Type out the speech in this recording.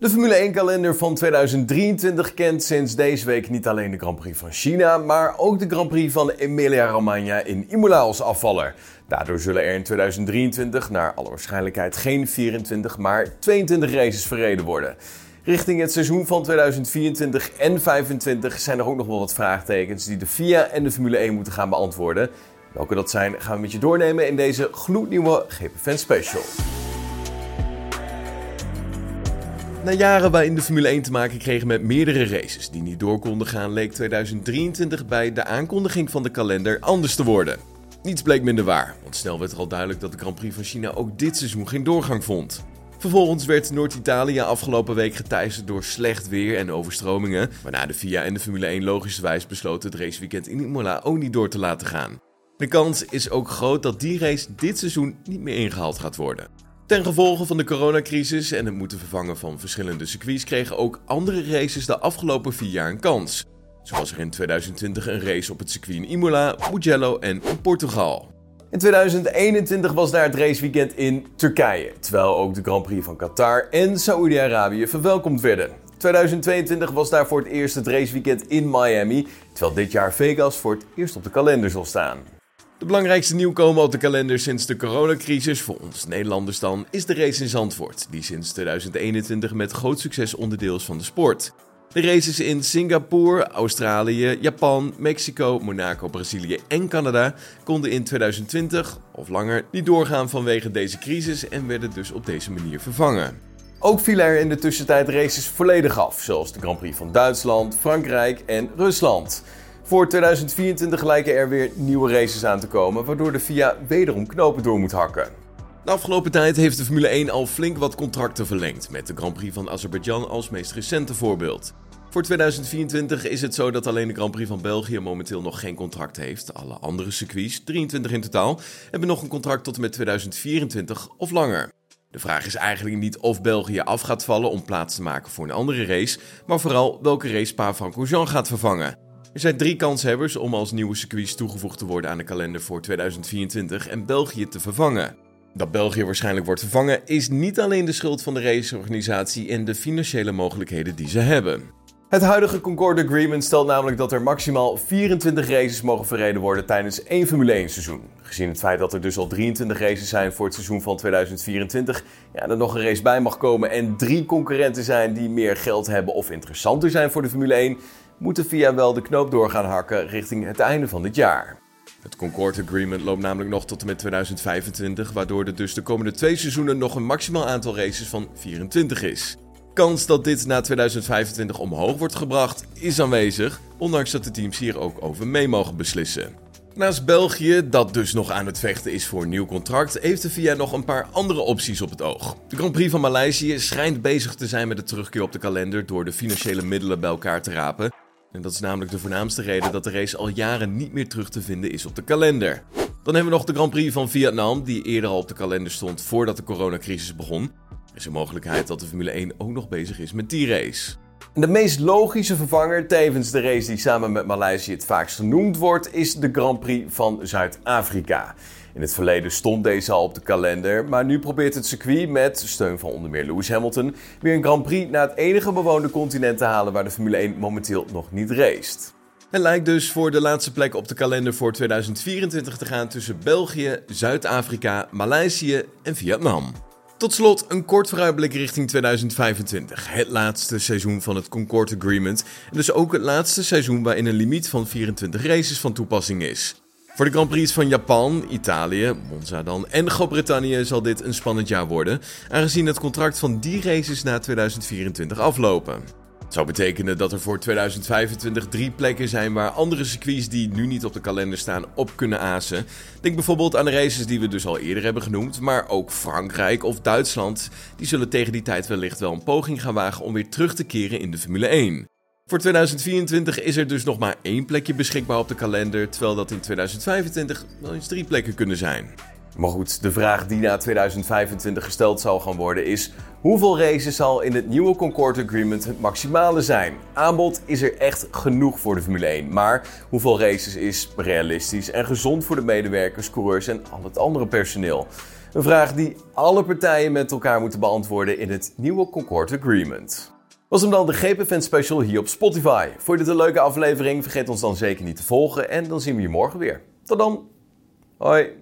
De Formule 1-kalender van 2023 kent sinds deze week niet alleen de Grand Prix van China, maar ook de Grand Prix van Emilia-Romagna in Imola als afvaller. Daardoor zullen er in 2023 naar alle waarschijnlijkheid geen 24, maar 22 races verreden worden. Richting het seizoen van 2024 en 2025 zijn er ook nog wel wat vraagtekens die de FIA en de Formule 1 moeten gaan beantwoorden. Welke dat zijn, gaan we met je doornemen in deze gloednieuwe GP Special. Na jaren waarin de Formule 1 te maken kregen met meerdere races die niet door konden gaan, leek 2023 bij de aankondiging van de kalender anders te worden. Niets bleek minder waar, want snel werd er al duidelijk dat de Grand Prix van China ook dit seizoen geen doorgang vond. Vervolgens werd Noord-Italië afgelopen week geteisterd door slecht weer en overstromingen, waarna de FIA en de Formule 1 logischerwijs besloten het raceweekend in Imola ook niet door te laten gaan. De kans is ook groot dat die race dit seizoen niet meer ingehaald gaat worden. Ten gevolge van de coronacrisis en het moeten vervangen van verschillende circuits kregen ook andere races de afgelopen vier jaar een kans. Zo was er in 2020 een race op het circuit in Imola, Mugello en Portugal. In 2021 was daar het raceweekend in Turkije, terwijl ook de Grand Prix van Qatar en Saoedi-Arabië verwelkomd werden. 2022 was daar voor het eerst het raceweekend in Miami, terwijl dit jaar Vegas voor het eerst op de kalender zal staan. De belangrijkste nieuwkomer op de kalender sinds de coronacrisis, voor ons Nederlanders dan, is de race in Zandvoort, die sinds 2021 met groot succes onderdeel is van de sport. De races in Singapore, Australië, Japan, Mexico, Monaco, Brazilië en Canada konden in 2020 of langer niet doorgaan vanwege deze crisis en werden dus op deze manier vervangen. Ook vielen er in de tussentijd races volledig af, zoals de Grand Prix van Duitsland, Frankrijk en Rusland. Voor 2024 lijken er weer nieuwe races aan te komen, waardoor de FIA wederom knopen door moet hakken. De afgelopen tijd heeft de Formule 1 al flink wat contracten verlengd, met de Grand Prix van Azerbeidzjan als meest recente voorbeeld. Voor 2024 is het zo dat alleen de Grand Prix van België momenteel nog geen contract heeft. Alle andere circuits, 23 in totaal, hebben nog een contract tot en met 2024 of langer. De vraag is eigenlijk niet of België af gaat vallen om plaats te maken voor een andere race, maar vooral welke race Spa-Francorchamps gaat vervangen. Er zijn drie kanshebbers om als nieuwe circuits toegevoegd te worden aan de kalender voor 2024 en België te vervangen. Dat België waarschijnlijk wordt vervangen is niet alleen de schuld van de raceorganisatie en de financiële mogelijkheden die ze hebben. Het huidige Concorde Agreement stelt namelijk dat er maximaal 24 races mogen verreden worden tijdens één Formule 1 seizoen. Gezien het feit dat er dus al 23 races zijn voor het seizoen van 2024, ja, er nog een race bij mag komen en drie concurrenten zijn die meer geld hebben of interessanter zijn voor de Formule 1, moeten via wel de knoop door gaan hakken richting het einde van dit jaar. Het Concorde Agreement loopt namelijk nog tot en met 2025, waardoor er dus de komende twee seizoenen nog een maximaal aantal races van 24 is. Kans dat dit na 2025 omhoog wordt gebracht is aanwezig, ondanks dat de teams hier ook over mee mogen beslissen. Naast België, dat dus nog aan het vechten is voor een nieuw contract, heeft de VIA nog een paar andere opties op het oog. De Grand Prix van Maleisië schijnt bezig te zijn met de terugkeer op de kalender door de financiële middelen bij elkaar te rapen. En dat is namelijk de voornaamste reden dat de race al jaren niet meer terug te vinden is op de kalender. Dan hebben we nog de Grand Prix van Vietnam, die eerder al op de kalender stond voordat de coronacrisis begon. Er is een mogelijkheid dat de Formule 1 ook nog bezig is met die race. De meest logische vervanger, tevens de race die samen met Maleisië het vaakst genoemd wordt, is de Grand Prix van Zuid-Afrika. In het verleden stond deze al op de kalender, maar nu probeert het circuit met steun van onder meer Lewis Hamilton weer een Grand Prix naar het enige bewoonde continent te halen waar de Formule 1 momenteel nog niet race. Het lijkt dus voor de laatste plek op de kalender voor 2024 te gaan tussen België, Zuid-Afrika, Maleisië en Vietnam. Tot slot een kort vooruitblik richting 2025. Het laatste seizoen van het Concord Agreement. En dus ook het laatste seizoen waarin een limiet van 24 races van toepassing is. Voor de Grand Prix van Japan, Italië, Monza dan en Groot-Brittannië zal dit een spannend jaar worden, aangezien het contract van die races na 2024 aflopen. Het zou betekenen dat er voor 2025 drie plekken zijn waar andere circuits die nu niet op de kalender staan op kunnen azen. Denk bijvoorbeeld aan de races die we dus al eerder hebben genoemd, maar ook Frankrijk of Duitsland. Die zullen tegen die tijd wellicht wel een poging gaan wagen om weer terug te keren in de Formule 1. Voor 2024 is er dus nog maar één plekje beschikbaar op de kalender, terwijl dat in 2025 wel eens drie plekken kunnen zijn. Maar goed, de vraag die na 2025 gesteld zal gaan worden is: hoeveel races zal in het nieuwe Concord Agreement het maximale zijn? Aanbod is er echt genoeg voor de Formule 1, maar hoeveel races is realistisch en gezond voor de medewerkers, coureurs en al het andere personeel? Een vraag die alle partijen met elkaar moeten beantwoorden in het nieuwe Concord Agreement. Was hem dan de GPFN Special hier op Spotify. Vond je dit een leuke aflevering? Vergeet ons dan zeker niet te volgen en dan zien we je morgen weer. Tot dan. Hoi.